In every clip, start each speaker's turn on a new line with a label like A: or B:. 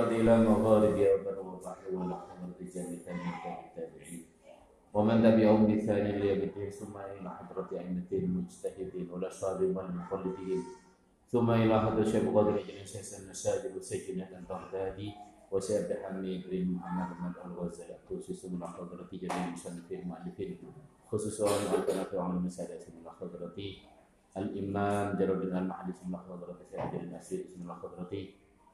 A: إلى مغارب يوم وبحر ولحم الرجال كان التابعين ومن تبعهم بثاني ليوم الدين ثم إلى حضرة أئمة المجتهدين والأشهاد والمقلدين ثم إلى حضرة شيخ قدر بن شيخ المساجد وسجنة البغدادي وسيد حميد بن محمد بن الغزالي خصوصا إلى حضرة جميع المصنفين المؤلفين خصوصا القناة عن المساجد إلى حضرة الإمام جرى بن المحدث إلى حضرة سيد النسير إلى حضرة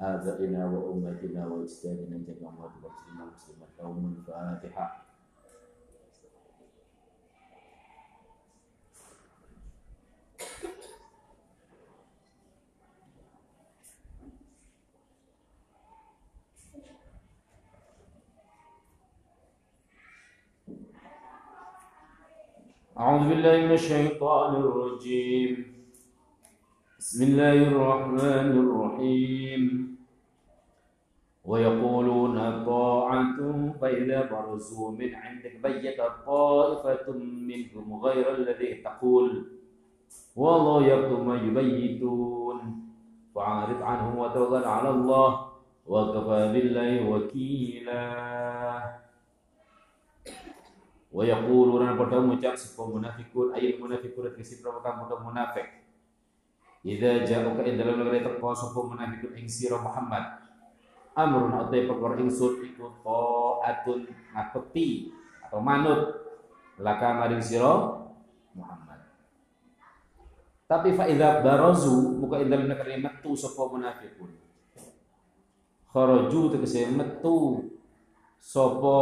A: آبائنا وأمتنا وأجدادنا جميعا ومسلمين ومسلمات يوم الفاتحة أعوذ بالله من الشيطان الرجيم. بسم الله الرحمن الرحيم. ويقولون طاعة فإذا برزوا من عندك بيت طائفة منهم غير الذي تقول والله يكتب ما يبيتون. فأعرض عنه وتوكل على الله وكفى بالله وكيلا. ويقول ورانا بطاو مجاب سفو منافقون أي المنافقون تكسي بروكا بطاو منافق. إذا جاءوك إن دلالة غير تقوى سفو منافقون إنسير محمد. Amrun utai perkara ingsun iku taatun ngaketi atau manut. Laka maring sira Muhammad. Tapi fa idza barazu muka ing dalem negeri metu sapa munafiqun. Kharaju tegese metu sapa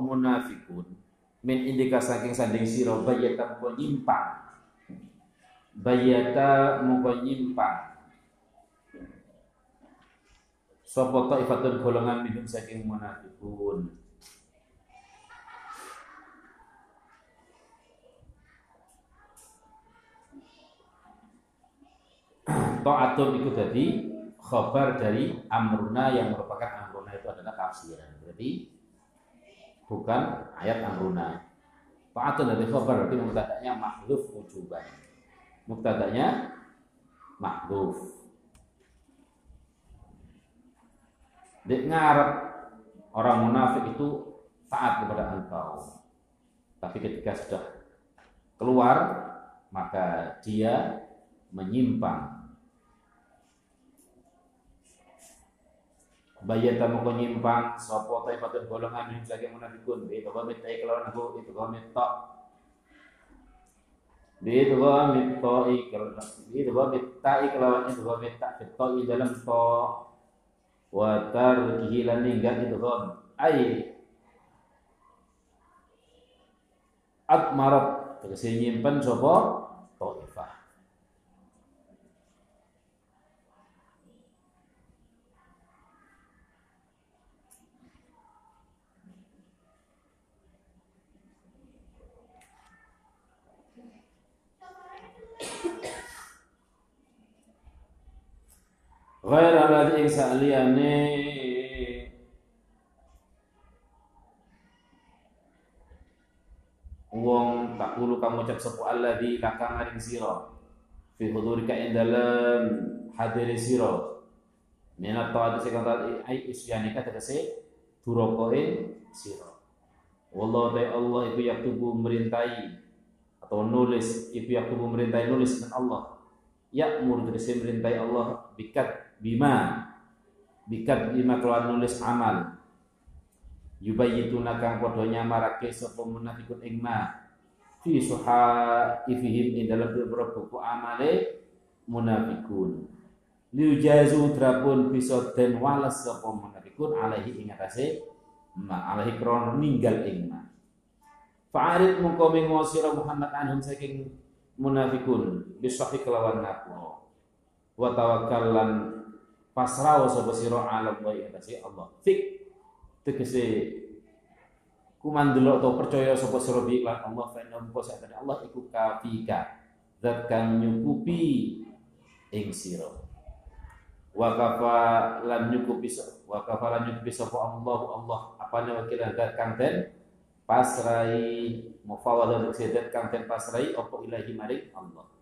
A: munafiqun. Min indika saking sanding sira bayata muka nyimpang. Bayata muka nyimpang sapa taifatun golongan minum saking munafikun Ta'atun itu tadi khabar dari amruna yang merupakan amruna itu adalah tafsiran. Berarti bukan ayat amruna. Ta'atun dari khabar berarti mubtada'nya mahdhuf wujuban. Mubtada'nya mahdhuf. Dek ngarep orang munafik itu taat kepada engkau. Tapi ketika sudah keluar maka dia menyimpang. Bayata moko nyimpang sapa taifatun golongan yang saking munafikun? Bi itu kami tai kelawan aku itu kami tok. Bi itu kami tai kelawan itu kami tai kelawan itu kami tak tai dalam to wa tarkihi lan ninggal itu kami ai. Atmarat. Tegese nyimpen sapa? Taifah. Ghair alladhi ing saliyane wong tak perlu kamu ucap sepu alladhi laka maring sira. Fi hudurika ing dalem hadiri sira. Minat taat sing taat ai isyanika tegese durokoe sira. Wallahu ta Allah itu yaktubu merintai atau nulis itu yaktubu merintai nulis dengan Allah yakmur tegese merintai Allah bikat bima. Bikat bima keluar nulis amal. Yubayyituna kang padha nyamarake sapa munafikun ing ma. Fi suhaifihim ing dalam beberapa buku amale munafikun. Liujazu drapun bisa den walas sapa munafikun alaihi ing atase ma alaihi krono ninggal ing ma. Fa'arid mungko mengo sira Muhammad anhum saking munafikun bisahi kelawan ngapura wa tawakkalan pasrah sapa sira ala Allah atase Allah. Fik. Tegese kumandelok atau percaya sapa sira bi lan Allah fa inna Allah iku kafika. Zat kang nyukupi ing sira. Wa kafa lan nyukupi wa kafa lan nyukupi sapa Allah Allah. Apane wakil zat kang den pasrai mufawadah zat kang den pasrai apa ilahi maring Allah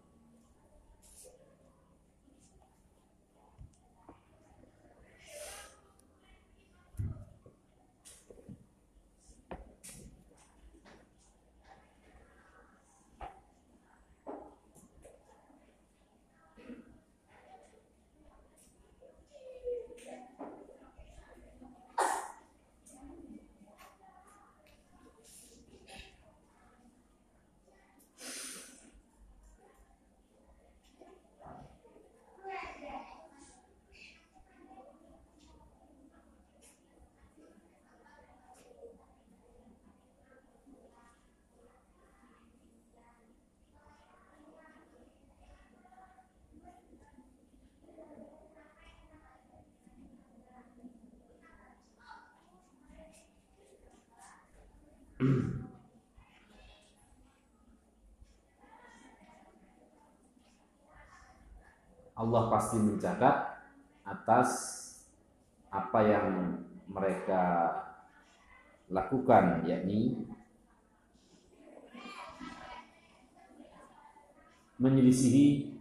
A: Allah pasti mencatat atas apa yang mereka lakukan yakni menyelisihi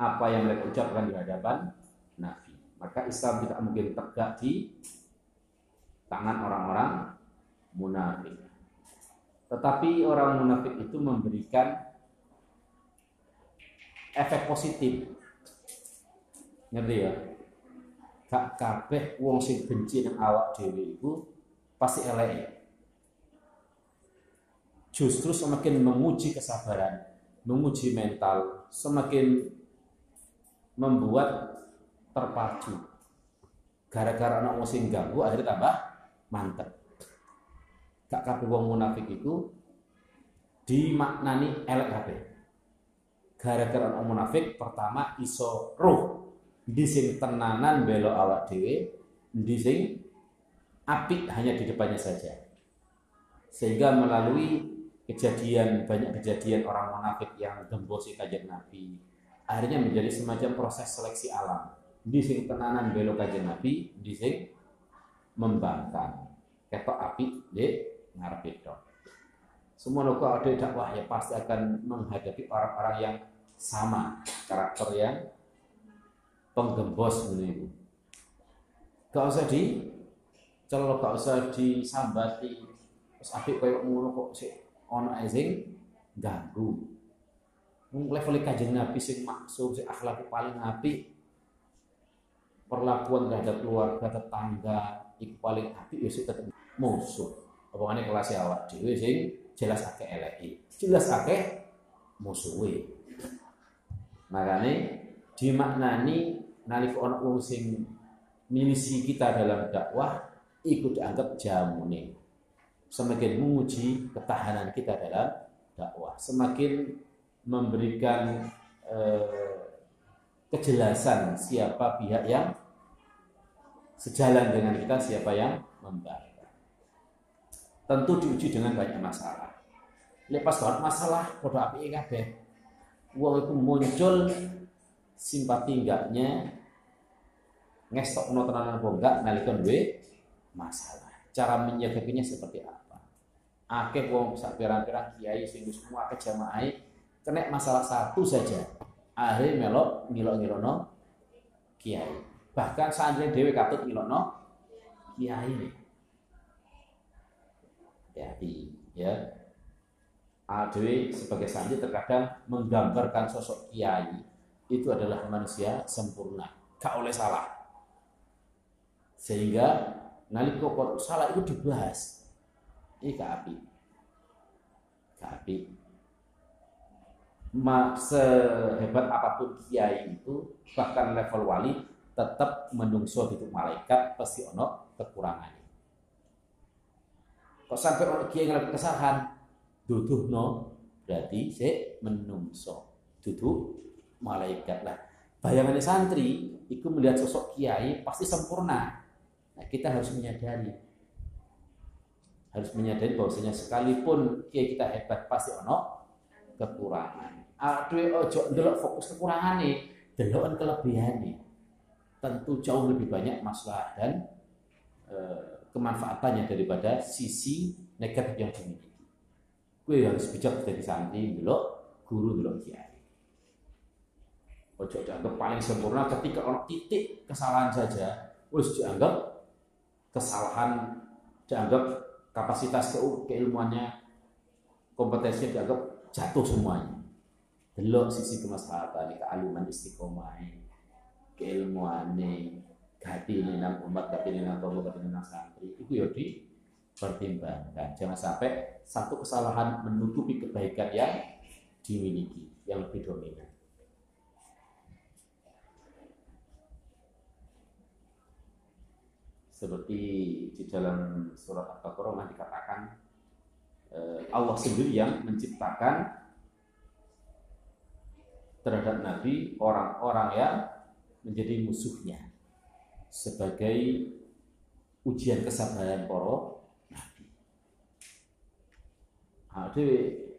A: apa yang mereka ucapkan di hadapan Nabi. Maka Islam tidak mungkin tegak di tangan orang-orang munafik. Tetapi orang munafik itu memberikan efek positif. Ngerti ya? Gak kabeh wong sing benci nang awak dhewe iku pasti elek. Justru semakin menguji kesabaran, menguji mental, semakin membuat terpacu. Gara-gara anak wong sing ganggu akhirnya tambah mantep gak kabeh wong munafik itu dimaknani elek kabeh. Gara-gara orang munafik pertama iso roh di sing tenanan belok awak dhewe, di sing apik hanya di depannya saja. Sehingga melalui kejadian banyak kejadian orang munafik yang gembosi kajian Nabi akhirnya menjadi semacam proses seleksi alam di sing tenanan belok kajian Nabi di sing membangkang ketok api dek ngarep itu. Semua kok ada dakwah ya pasti akan menghadapi orang-orang yang sama karakter yang penggembos ini. Gak usah di celok, gak usah disambati. Terus apik koyo ngono kok sik ono ezing ganggu. Wong level kajian Nabi sing maksum sing akhlak paling apik perlakuan terhadap keluarga tetangga itu paling apik ya tetap musuh Apa kelas awak dhewe sing jelas akeh eleki, jelas akeh musuhe. Makane dimaknani nalika ana sing milisi kita dalam dakwah ikut dianggap jamune. Semakin menguji ketahanan kita dalam dakwah, semakin memberikan eh, kejelasan siapa pihak yang sejalan dengan kita, siapa yang membantu tentu diuji dengan banyak masalah. Lepas banget masalah, podo api kabeh. Wong itu muncul simpati enggaknya ngestok no tenanan apa enggak nalika duwe masalah. Cara menyikapinya seperti apa? Akeh wong sak pirang-pirang kiai sing semua akeh jamaah kena masalah satu saja. Akhirnya melok ngilok-ngilono kiai. Bahkan santri dhewe katut ngilokno kiai hati-hati ya Adwi sebagai santri terkadang menggambarkan sosok kiai itu adalah manusia sempurna, gak oleh salah. Sehingga nalika salah itu dibahas. Ini gak api. Gak api. Ma, sehebat apa pun kiai itu bahkan level wali tetap menungso itu malaikat pasti ono kekurangan Kok sampai orang kiai ngelakuin kesalahan, duduh no, berarti saya menungso, duduk malaikat lah. Bayangannya santri, itu melihat sosok kiai pasti sempurna. Nah, kita harus menyadari harus menyadari bahwasanya sekalipun kiai kita hebat pasti ono kekurangan. Aduh ojo ndelok fokus kekurangan nih, delokan kelebihan nih. Tentu jauh lebih banyak masalah dan e, kemanfaatannya daripada sisi negatif yang dimiliki. Gue harus bijak dari santri dulu, guru dulu kiai. Ojo dianggap paling sempurna ketika orang titik kesalahan saja, wis dianggap kesalahan, dianggap kapasitas ke keilmuannya, kompetensinya dianggap jatuh semuanya. Delok sisi kemaslahatan, kealiman istiqomah, keilmuan, hati ini nang umat, ini nang hati ini nang santri. Itu ya di pertimbangkan. Jangan sampai satu kesalahan menutupi kebaikan yang dimiliki, yang lebih dominan. Seperti di dalam surat Al-Baqarah dikatakan eh, Allah sendiri yang menciptakan terhadap Nabi orang-orang yang menjadi musuhnya sebagai ujian kesabaran para Nah, dhewe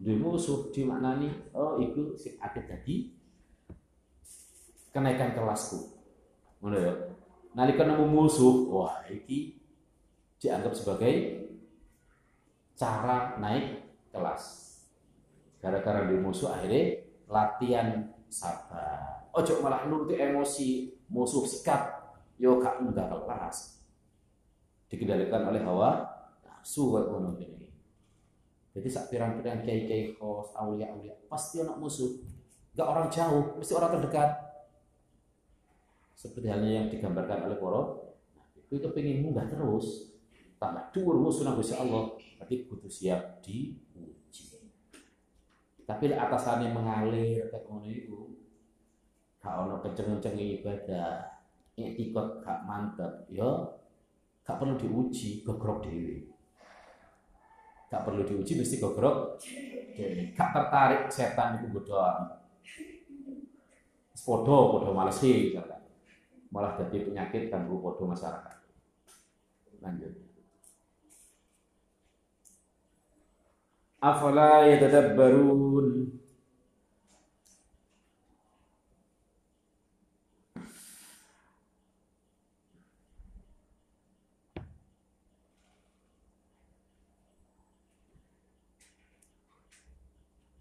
A: duwe musuh nih oh itu si akeh tadi kenaikan kelasku. Ngono ya. Nalika nemu musuh, wah iki dianggap sebagai cara naik kelas. Gara-gara di musuh akhirnya latihan sabar. Ojo malah nuruti emosi musuh sikap yo gak mudah kelas. Dikendalikan oleh hawa nafsu ngono ini. Jadi sak pirang-pirang kiai-kiai khos, aulia-aulia, pasti anak musuh. Gak orang jauh, mesti orang terdekat. Seperti halnya yang digambarkan oleh Poro. Nah, itu kepingin munggah terus. Tambah dhuwur musuh nang Allah, berarti butuh siap diuji. Tapi atasannya mengalir kayak ngono itu, gak ono kenceng-kenceng ibadah, etikot gak mantep, ya gak perlu diuji, gogrok dewi gak perlu diuji mesti gogrok gak tertarik setan itu bodoh podo podo males sih malah jadi penyakit ganggu podo masyarakat. Lanjut. Afala yatadabbarun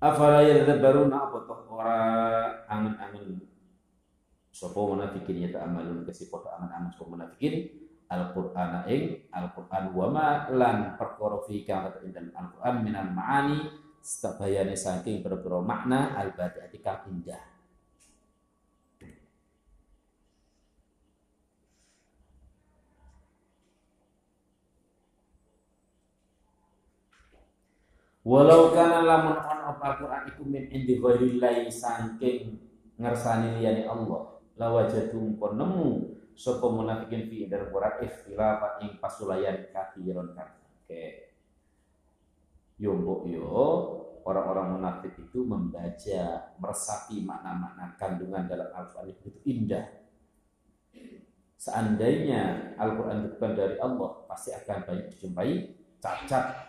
A: Afala yadabbaruna apa toh ora angen-angen sapa munafikin ya ta'amalun kesi padha angen-angen sapa munafikin? Al-Qur'an ing Al-Qur'an wa ma lan perkara fi kang Al-Qur'an minal ma'ani setabayane saking berbeda makna al-badi'ati kang indah Walau kana lamun on Al-Qur'an iku min indi ghairillahi saking ngersani liyane Allah lawajadum pun nemu sapa munafikin fi dar Qur'an ikhtilafat ing pasulayan kathiron kake yo mbok yo orang-orang munafik itu membaca meresapi makna-makna kandungan dalam Al-Qur'an itu indah. Seandainya Al-Quran itu bukan dari Allah pasti akan banyak dijumpai cacat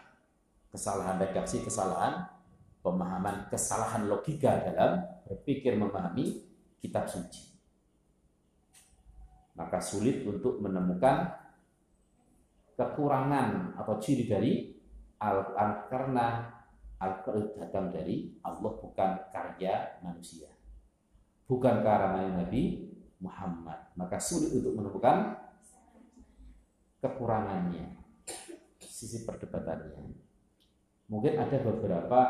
A: kesalahan redaksi, kesalahan pemahaman, kesalahan logika dalam berpikir memahami kitab suci. Maka sulit untuk menemukan kekurangan atau ciri dari Al-Quran karena Al-Quran datang dari Allah bukan karya manusia. Bukan karangan Nabi Muhammad. Maka sulit untuk menemukan kekurangannya. Sisi perdebatannya. Mungkin ada beberapa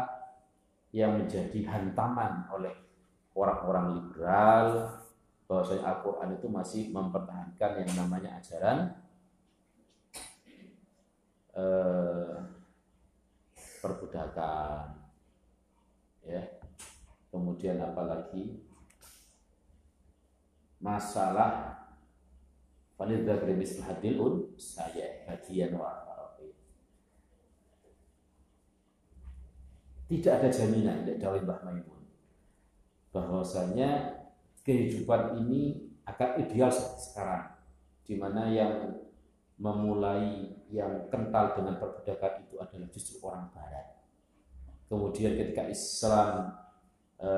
A: yang menjadi hantaman oleh orang-orang liberal bahwasanya Al-Quran itu masih mempertahankan yang namanya ajaran. Eh, perbudakan ya. Kemudian apalagi? Masalah Falidah krimis hadil saya bagian wa Tidak ada jaminan dari Dawai Mbah Maimun. Bahwasanya kehidupan ini akan ideal seperti sekarang. Di mana yang memulai yang kental dengan perbudakan itu adalah justru orang barat. Kemudian ketika Islam e,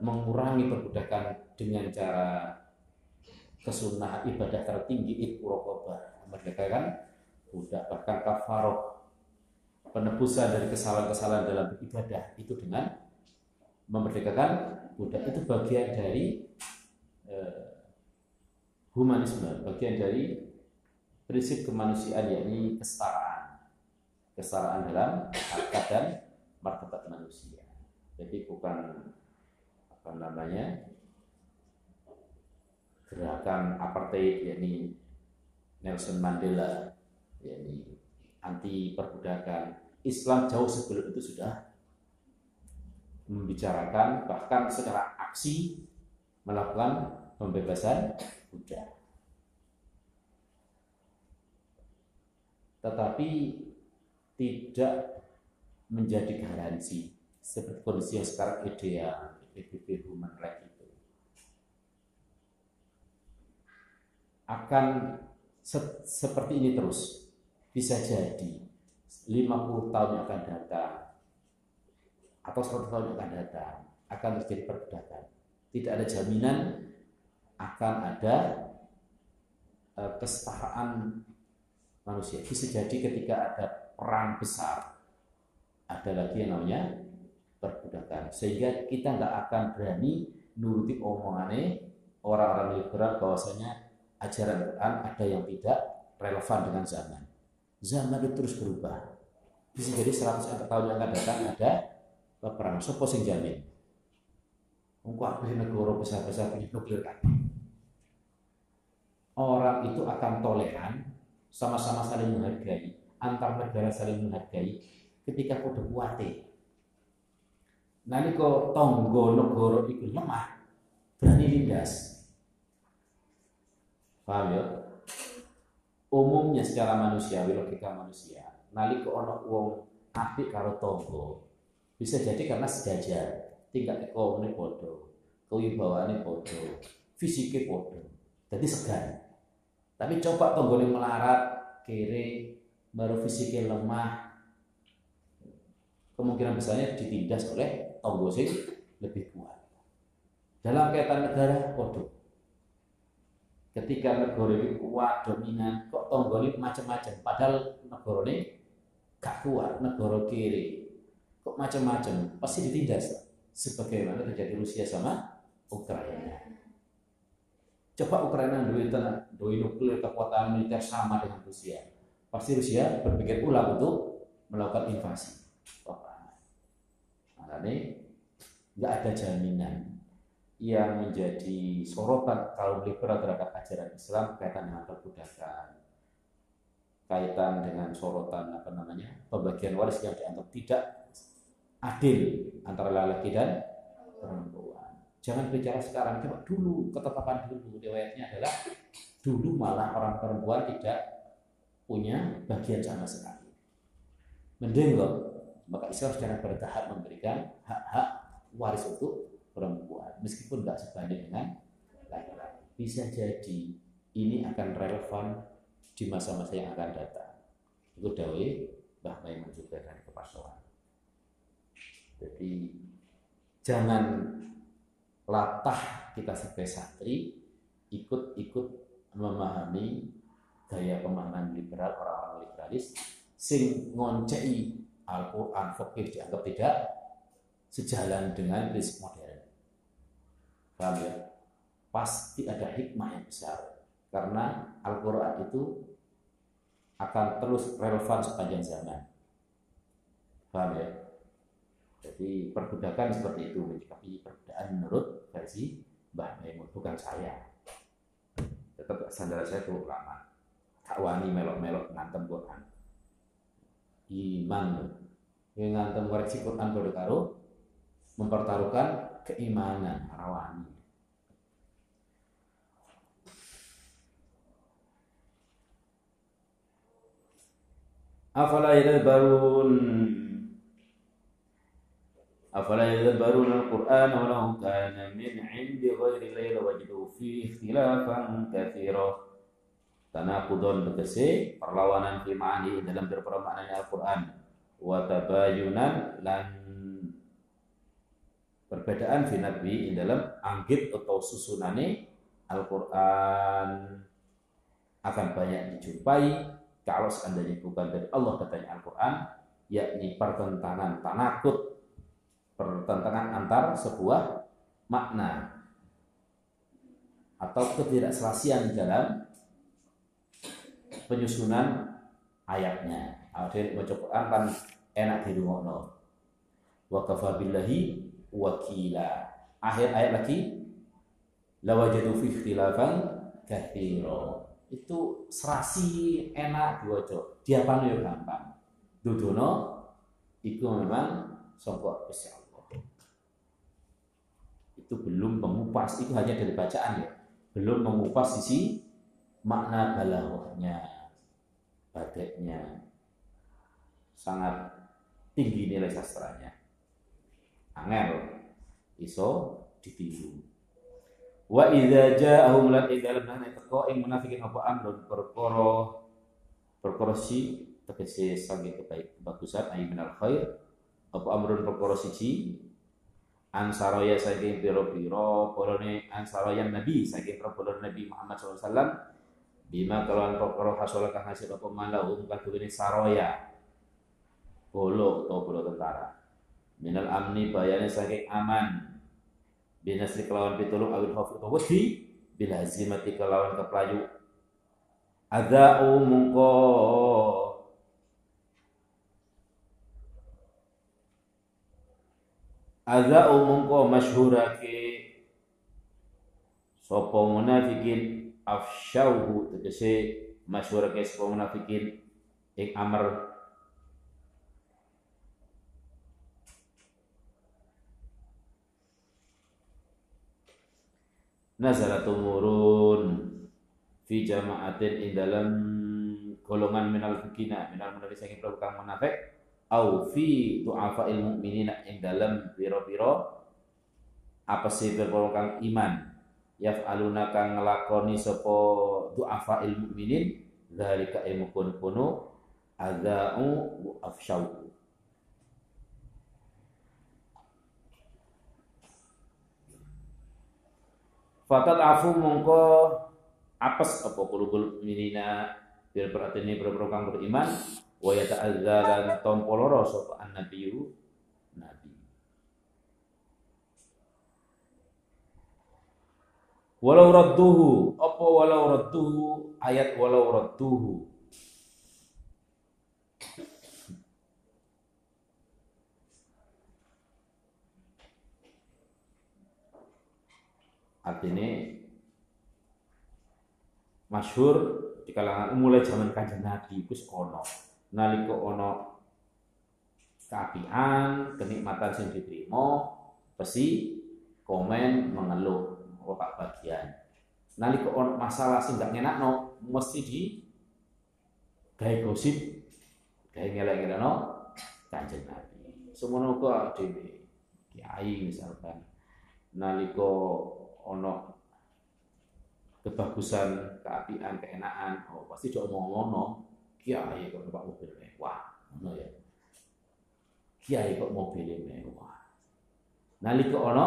A: mengurangi perbudakan dengan cara kesunahan ibadah tertinggi itu rokobah merdekakan budak bahkan kafaroh penebusan dari kesalahan-kesalahan dalam ibadah itu dengan memerdekakan budak. Itu bagian dari e, humanisme bagian dari prinsip kemanusiaan yakni kesetaraan kesetaraan dalam harkat dan martabat manusia. Jadi bukan apa namanya gerakan apartheid yakni Nelson Mandela yakni anti perbudakan Islam jauh sebelum itu sudah membicarakan bahkan secara aksi melakukan pembebasan budak tetapi tidak menjadi garansi seperti kondisi yang sekarang ideal PBB Human Rights itu. Akan se seperti ini terus bisa jadi 50 tahun yang akan datang atau 100 tahun yang akan datang akan terjadi perbudakan tidak ada jaminan akan ada uh, kesetaraan manusia. Bisa jadi ketika ada perang besar, ada lagi yang namanya perbudakan. Sehingga kita nggak akan berani nuruti omongannya orang-orang liberal bahwasanya ajaran Quran ada yang tidak relevan dengan zaman. Zaman itu terus berubah. Bisa jadi 100 tahun yang akan datang ada peperangan. Sopo sing jamin? Engko akeh negara besar-besar punya nuklir kan. Orang itu akan toleran sama-sama saling menghargai, antar negara saling menghargai ketika kuate. Nanti kok tonggo negoro itu lemah, berani lindas. Paham ya? Umumnya secara manusiawi, logika manusia, nalika ono wong apik karo tonggo, bisa jadi karena sejajar, tingkat ekonomi bodoh, kewibawaannya bodoh, fisiknya bodoh, jadi segan. Tapi coba tonggone melarat, kiri, baru fisiknya lemah, kemungkinan besarnya ditindas oleh tonggo sing lebih kuat. Dalam kaitan negara, waduh, ketika negara ini kuat, dominan, kok tonggo ini macam-macam, padahal negara ini gak kuat, negara kiri, kok macam-macam, pasti ditindas. Sebagaimana terjadi Rusia sama Ukraina. Coba Ukraina dua dua nuklir kekuatan militer sama dengan Rusia. Pasti Rusia berpikir ulang untuk melakukan invasi. Nah, ini nggak ada jaminan yang menjadi sorotan kaum liberal terhadap ajaran Islam kaitan dengan perbudakan, kaitan dengan sorotan apa namanya pembagian waris yang dianggap tidak adil antara laki dan perempuan. Jangan bicara sekarang, coba dulu ketetapan dulu. Riwayatnya adalah dulu malah orang perempuan tidak punya bagian sama sekali. Mending loh, maka Islam secara bertahap memberikan hak-hak waris untuk perempuan, meskipun nggak sebanding dengan laki-laki. Bisa jadi ini akan relevan di masa-masa yang akan datang. Itu dawe Mbah Maimun juga dari kepasuan. Jadi jangan latah kita sebagai santri ikut-ikut memahami gaya pemahaman liberal orang-orang liberalis sing ngoncei Al-Quran fakir dianggap tidak sejalan dengan prinsip modern. Paham ya? Pasti ada hikmah yang besar karena Al-Quran itu akan terus relevan sepanjang zaman. Paham ya? Jadi perbudakan seperti itu, tapi perbudakan menurut versi Mbah Maimun, bukan saya. Tetap sandal saya itu ulama. Tak wani melok-melok ngantem Quran. Iman. Yang ngantem koreksi Quran pada mempertaruhkan keimanan rawani. Afala yadabbarun Afala yadabbarun al-Qur'an walau kana min 'indi ghairi layla wajdu fi khilafan kathira. Tanakudun berkesi perlawanan fi ma'ani dalam berperamaknanya Al-Qur'an. Wa tabayunan lan perbedaan fi nabi dalam anggit atau susunane Al-Qur'an. Akan banyak dijumpai kalau seandainya bukan dari Allah katanya Al-Quran yakni pertentangan tanakut. Pertentangan antar sebuah makna. Atau ketidakselasian dalam penyusunan ayatnya. Ada baca Quran kan enak di rumah Wa kafa billahi wakila. Akhir ayat lagi lawajadu fi ikhtilafan kathiro. Itu serasi enak diwaca. Diapano ya gampang. Dudono itu memang sangka Gusti Allah. Itu belum mengupas, itu hanya dari bacaan ya. Belum mengupas sisi makna balaghahnya, badeknya. Sangat tinggi nilai sastranya. Angel. Iso ditiru. Wa idza ja'ahum lan idza lam teko ing munafikin apa amrun? Perkara perkara si tegese sange kebaik kebagusan ayi minal khair. Apa amrun perkara siji? Ansaraya saking pira-pira polone ansaraya nabi saking perkara nabi Muhammad SAW bima kalawan perkara hasol kang hasil apa? Malahum kadune saraya bolo atau bolo tentara minal amni bayane saking aman. Binasri kelawan pitulung awil khawf atau bila azimati kelawan keplayu. Adau mungko. Adau mungko masyhurake. Sapa munafikin afsyauhu tegese masyhur ke sapa munafikin. Ing amr nazala tumurun fi jama'atin ing dalam golongan minal fikina minal munafik saking kang munafik au fi du'afa'il mu'minina ing dalam piro-piro apa sih piro kang iman. Yaf'aluna kang ngelakoni sapa du'afa ilmu mukminin zalika ilmu kono adza'u afsyau Fatat afu mongko apes apa kulubul minina bil ini kang beriman. Wa yata'adzalan tompoloro sapa annabiyyu Walau radduhu, apa walau radduhu, ayat walau radduhu. Artinya masyhur di kalangan mulai zaman kanjeng Nabi wis ono nalika ono keapian kenikmatan sing diterima pasti komen mengeluh otak bagian. Nalika ono masalah sing gak no mesti di gawe gosip, gawe ngelak-ngelakno Kanjeng Nabi. Semono kok dhewe kiai misalkan nalika ono kebagusan, keapian, keenaan, oh pasti do omong ngono. Kiai kok numpak mobil mewah, ngono ya. Kiai kok mobil mewah. Nalika ono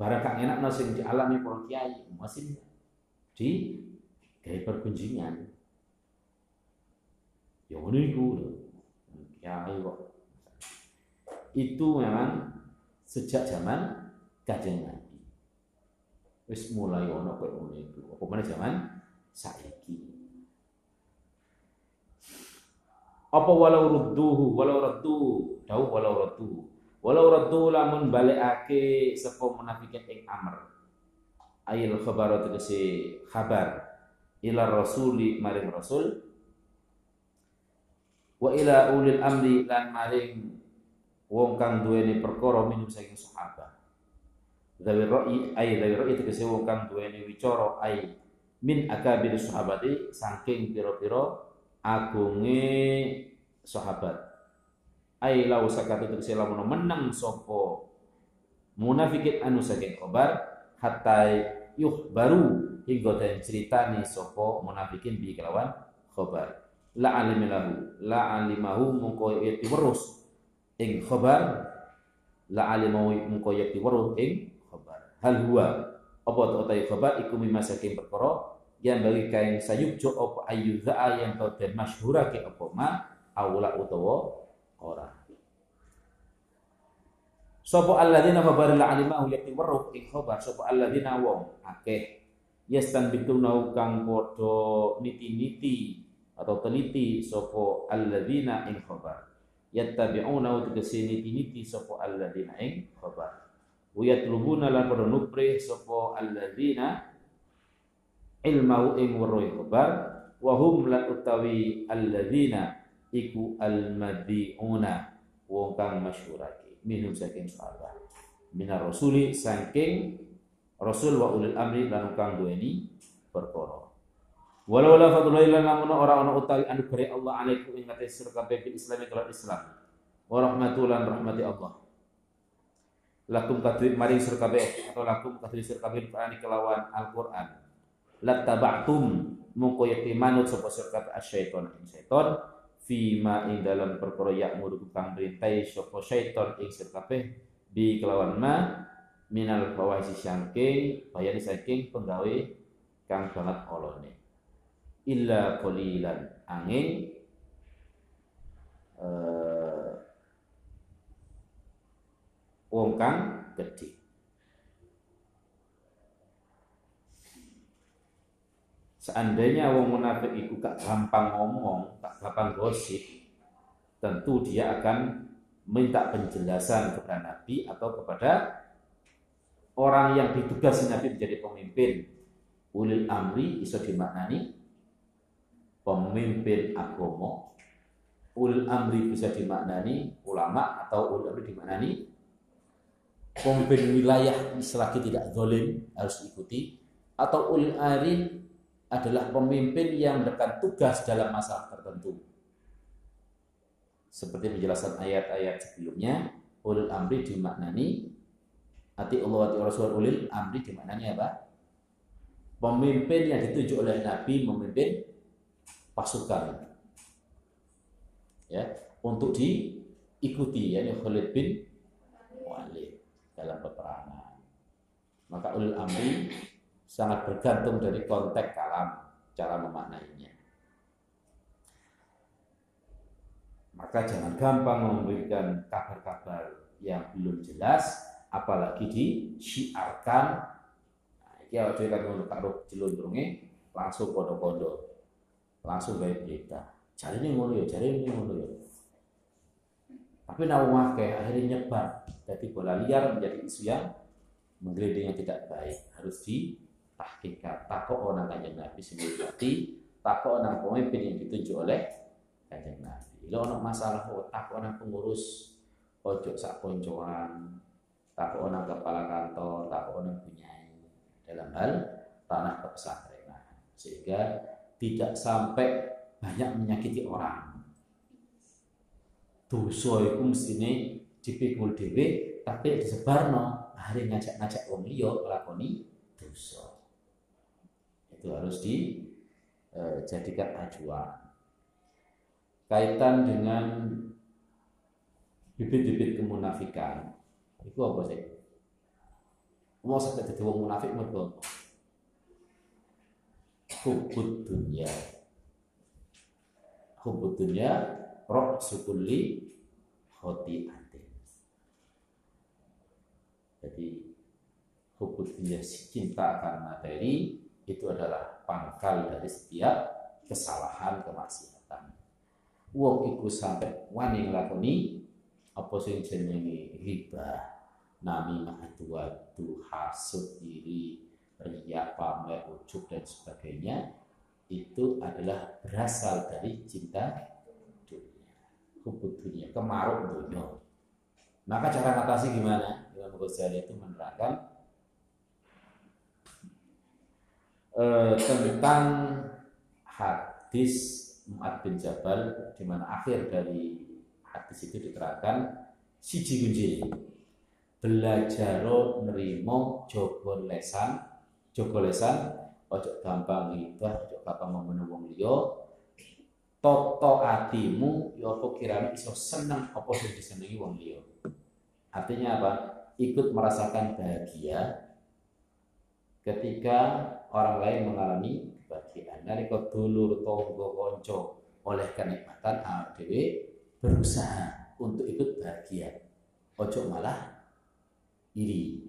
A: barang kang enak nasi dialami para kiai masih di gaya perkunjingan ya ngono kiai kok itu memang sejak zaman kajian Nabi wis mulai ono koyo ngono iku. Apa mana zaman saiki? Apa walau rudduhu walau radduhu tahu walau radduhu Walau raddu lamun balekake sapa munafikin ing amr. Ayil khabar tegese khabar. Ila rasuli maring rasul. Wa ila ulil amri lan maring wong kang duweni perkara minum saking sahabat. Zawi ra'i ay zawi ra'i tegese wong kang duweni wicara ay min akabir sahabati saking pira-pira agunge sahabat. Ai lau sakatu tegese lamun menang sopo munafikin anu saking kobar hatta yuh baru hingga dan ceritani sopo munafikin bi kelawan khobar. La alimilahu la alimahu mungko yati werus ing khobar la alimahu mungko yati weruh ing hal huwa apa to utai khobar iku mimasakin perkara yang bagi kain sayuk jo apa ayyudha yang kau dan masyhurake apa ma awla utawa ora. Sapa alladzina khabar la alimahu yakti weruh ing khabar sapa alladzina wong akeh yastanbituna kang padha niti-niti atau teliti sapa alladzina ing khabar yattabi'una tegese niti-niti sapa alladzina ing khabar wa yatlubuna lan padha nuprih sapa alladzina ilmau ing weruh khabar wa hum lan utawi alladzina iku almadiuna wong kang masyhurake minum saking sahabat. Minar rasuli saking rasul wa ulil amri lan kang duweni perkara. Walau la fadlullah lan lamun ora ana utawi anugerah Allah alaikum ing ngates sira kabeh Islam kalau Islam. Wa rahmatulan rahmati Allah lakum kadri maring sira kabeh atau lakum kadri sira kabeh kelawan Al-Qur'an. Lattaba'tum mongko yakti manut sapa sira kabeh asyaiton ing syaiton. Fima ing dalam perkara ya'muru kang perintai sapa syaiton ing sir kabeh bi kelawan ma minal fawahisi saking bayani saking penggawe kang banget olone. Illa qalilan angin uh, wong kang gedhe Seandainya wong munafik itu gak gampang ngomong, gak gampang gosip, tentu dia akan minta penjelasan kepada Nabi atau kepada orang yang ditugasi Nabi menjadi pemimpin. Ulil amri iso dimaknani pemimpin agama. Ulil amri bisa dimaknani ulama atau ulil amri dimaknani pemimpin wilayah selagi tidak zalim harus ikuti atau ulil amri adalah pemimpin yang mendapatkan tugas dalam masa tertentu. Seperti penjelasan ayat-ayat sebelumnya, ulil amri dimaknani ati Allah ati Rasul ulil amri dimaknani apa? Pemimpin yang ditunjuk oleh Nabi memimpin pasukan. Ya, untuk diikuti yakni Khalid bin dalam peperangan. Maka ulil amri sangat bergantung dari konteks kalam cara memaknainya. Maka jangan gampang memberikan kabar-kabar yang belum jelas, apalagi disiarkan. Nah, ini awak dhewe kan ngono karo langsung kodo-kodo. Langsung baik berita. ini ngono ya, ini ngono ya. Tapi nawa akhirnya nyebar. Jadi bola liar menjadi isu yang menggelinding yang tidak baik. Harus di tahqiqat takok orang kanjeng Nabi sendiri takok orang pemimpin yang ditunjuk oleh kanjeng Nabi. Lo ono masalah kok takok orang pengurus ojo sak koncoan takok orang kepala kantor takok orang punyai dalam hal tanah kepesantrenan sehingga tidak sampai banyak menyakiti orang dosa itu mestine dipikul dhewe tapi disebarno hari ngajak-ngajak wong liya nglakoni dosa itu harus dijadikan eh, acuan. Kaitan dengan bibit-bibit kemunafikan, itu apa sih? Mau sampai jadi wong munafik mergo hubud dunia. Hubud dunia roh sukuli hoti ate. Jadi hubud dunia cinta akan materi itu adalah pangkal dari setiap kesalahan kemaksiatan. Wong iku sampai wani nglakoni apa sing jenenge riba, nami ma'adua, hasud diri, riya, pamer, ujub dan sebagainya itu adalah berasal dari cinta hubud dunia, kemaruk dunia. Maka cara ngatasi gimana? Imam Ghazali itu menerangkan eh, tentang hadis Mu'ad bin Jabal di mana akhir dari hadis itu diterangkan siji kunci belajar nerimo jogo lesan jogo lesan ojo gampang ghibah ojo gampang wong liya toto atimu ya apa kirane iso seneng apa sing disenengi wong liya? Artinya apa? Ikut merasakan bahagia ketika orang lain mengalami kebahagiaan. Nalika dulur tangga kanca oleh kenikmatan awake dhewe berusaha untuk ikut bahagia. Ojo malah iri.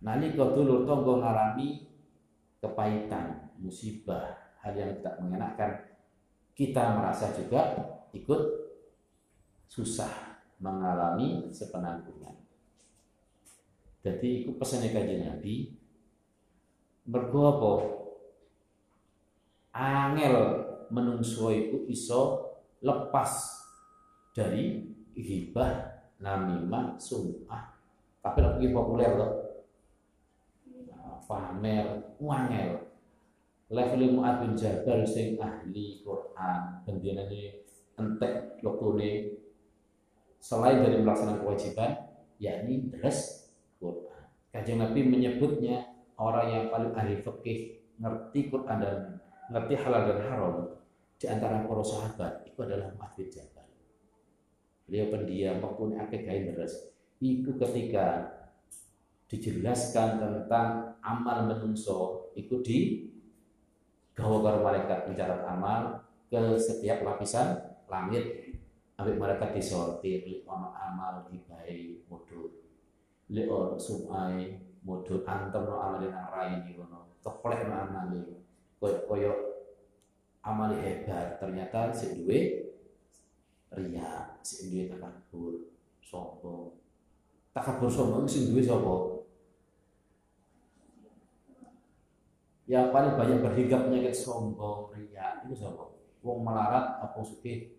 A: Nalika dulur tangga ngalami kepahitan musibah hal yang tidak mengenakan kita merasa juga ikut susah mengalami sepenanggungan. Jadi itu pesannya kajian Nabi mergo angel menungso itu iso lepas dari hibah namimah sum'ah. Tapi lagi populer loh pamer wangel level Mu'ad bin Jabal sing ahli Quran ini entek ini selain dari melaksanakan kewajiban yakni deres Quran. Kajian Nabi menyebutnya orang yang paling ahli fikih, ngerti Quran dan ngerti halal dan haram di antara para sahabat itu adalah Mu'adz bin Jabal. Beliau pendiam waktu akeh gawe deres. Itu ketika dijelaskan tentang amal menungso itu di gawa malaikat mencatat amal ke setiap lapisan langit ambil mereka disortir ono amal ibai mudut leo sumai modul antem no amali nang raini ngono teplek no amali koyo koyo amali hebat ternyata si duwe ria si duwe takabur sombong. Takabur sombong si duwe sapa yang paling banyak berhingga penyakit sombong ria itu siapa wong melarat apa suki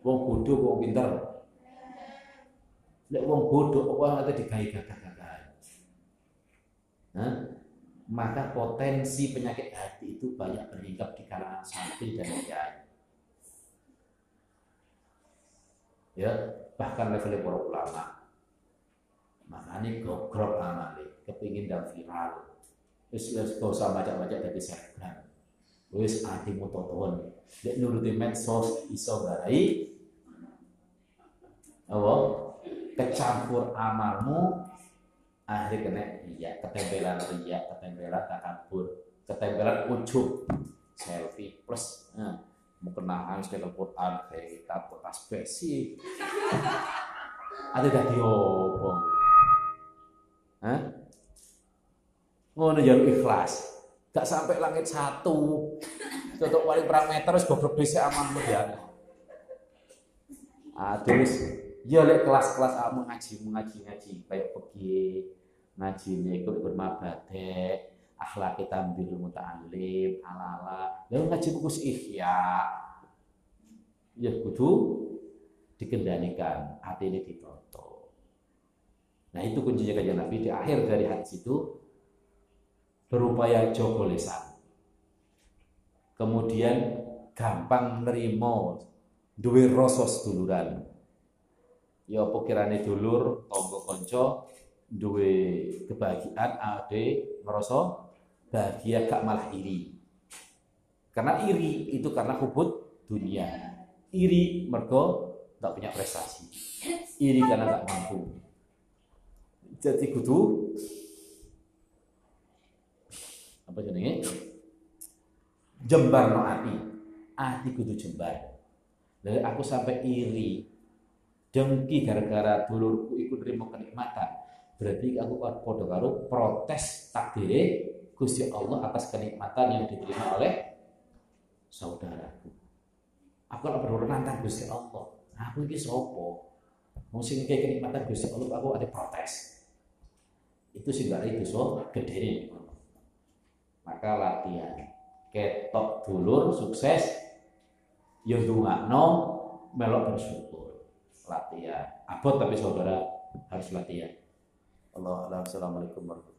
A: wong bodoh wong pinter Lek wong bodoh apa nanti digawe gagah-gagahan. Nah, maka potensi penyakit hati itu banyak berhinggap di kalangan santri dan kiai. Ya, bahkan level para ulama. Makanya gogrok amali, kepingin dan viral. Wis wis gak usah baca-baca dari selebgram. Wis atimu toton. Lek nuruti medsos iso garai apa? kecampur amalmu akhirnya kena iya ketempelan ria ketempelan takabur ketempelan ujub selfie plus nah, mau kena dalam Quran kita tas besi ada dah diopo Hah? Ngono yang ikhlas. Gak sampai langit satu. Untuk wali perang meter goblok bisa aman ya. Ah terus ya lek kelas-kelas kamu ngaji mengaji ngaji kayak pergi ngaji nih ikut ikut mabade akhlak kita ambil muta'alim ala-ala. Lalu ngaji buku ihya. Ya kudu dikendalikan hati ini ditoto nah itu kuncinya kajian Nabi. Di akhir dari hadis itu berupaya jogo lesan kemudian gampang nerimo duwe rosos duluran ya apa kirane dulur tangga kanca duwe kebahagiaan ade ngerasa bahagia gak malah iri. Karena iri itu karena hubut dunia. Iri mergo tak punya prestasi. Iri karena tak mampu. Jadi kudu apa jenenge? Jembar no ati. Kudu jembar. Dari aku sampai iri. Dengki gara-gara dulurku ikut terima kenikmatan. Berarti aku podo karo protes takdir Gusti Allah atas kenikmatan yang diterima oleh saudaraku. Aku lah berdoa nantang Gusti Allah. Aku ini sopo sing kayak kenikmatan Gusti Allah aku ada protes. Itu sih gak itu so gede maka latihan. Ketok dulur sukses. Yo no melok bersyukur. Latihan. Abot tapi saudara harus latihan. Allah Assalamualaikum warahmatullahi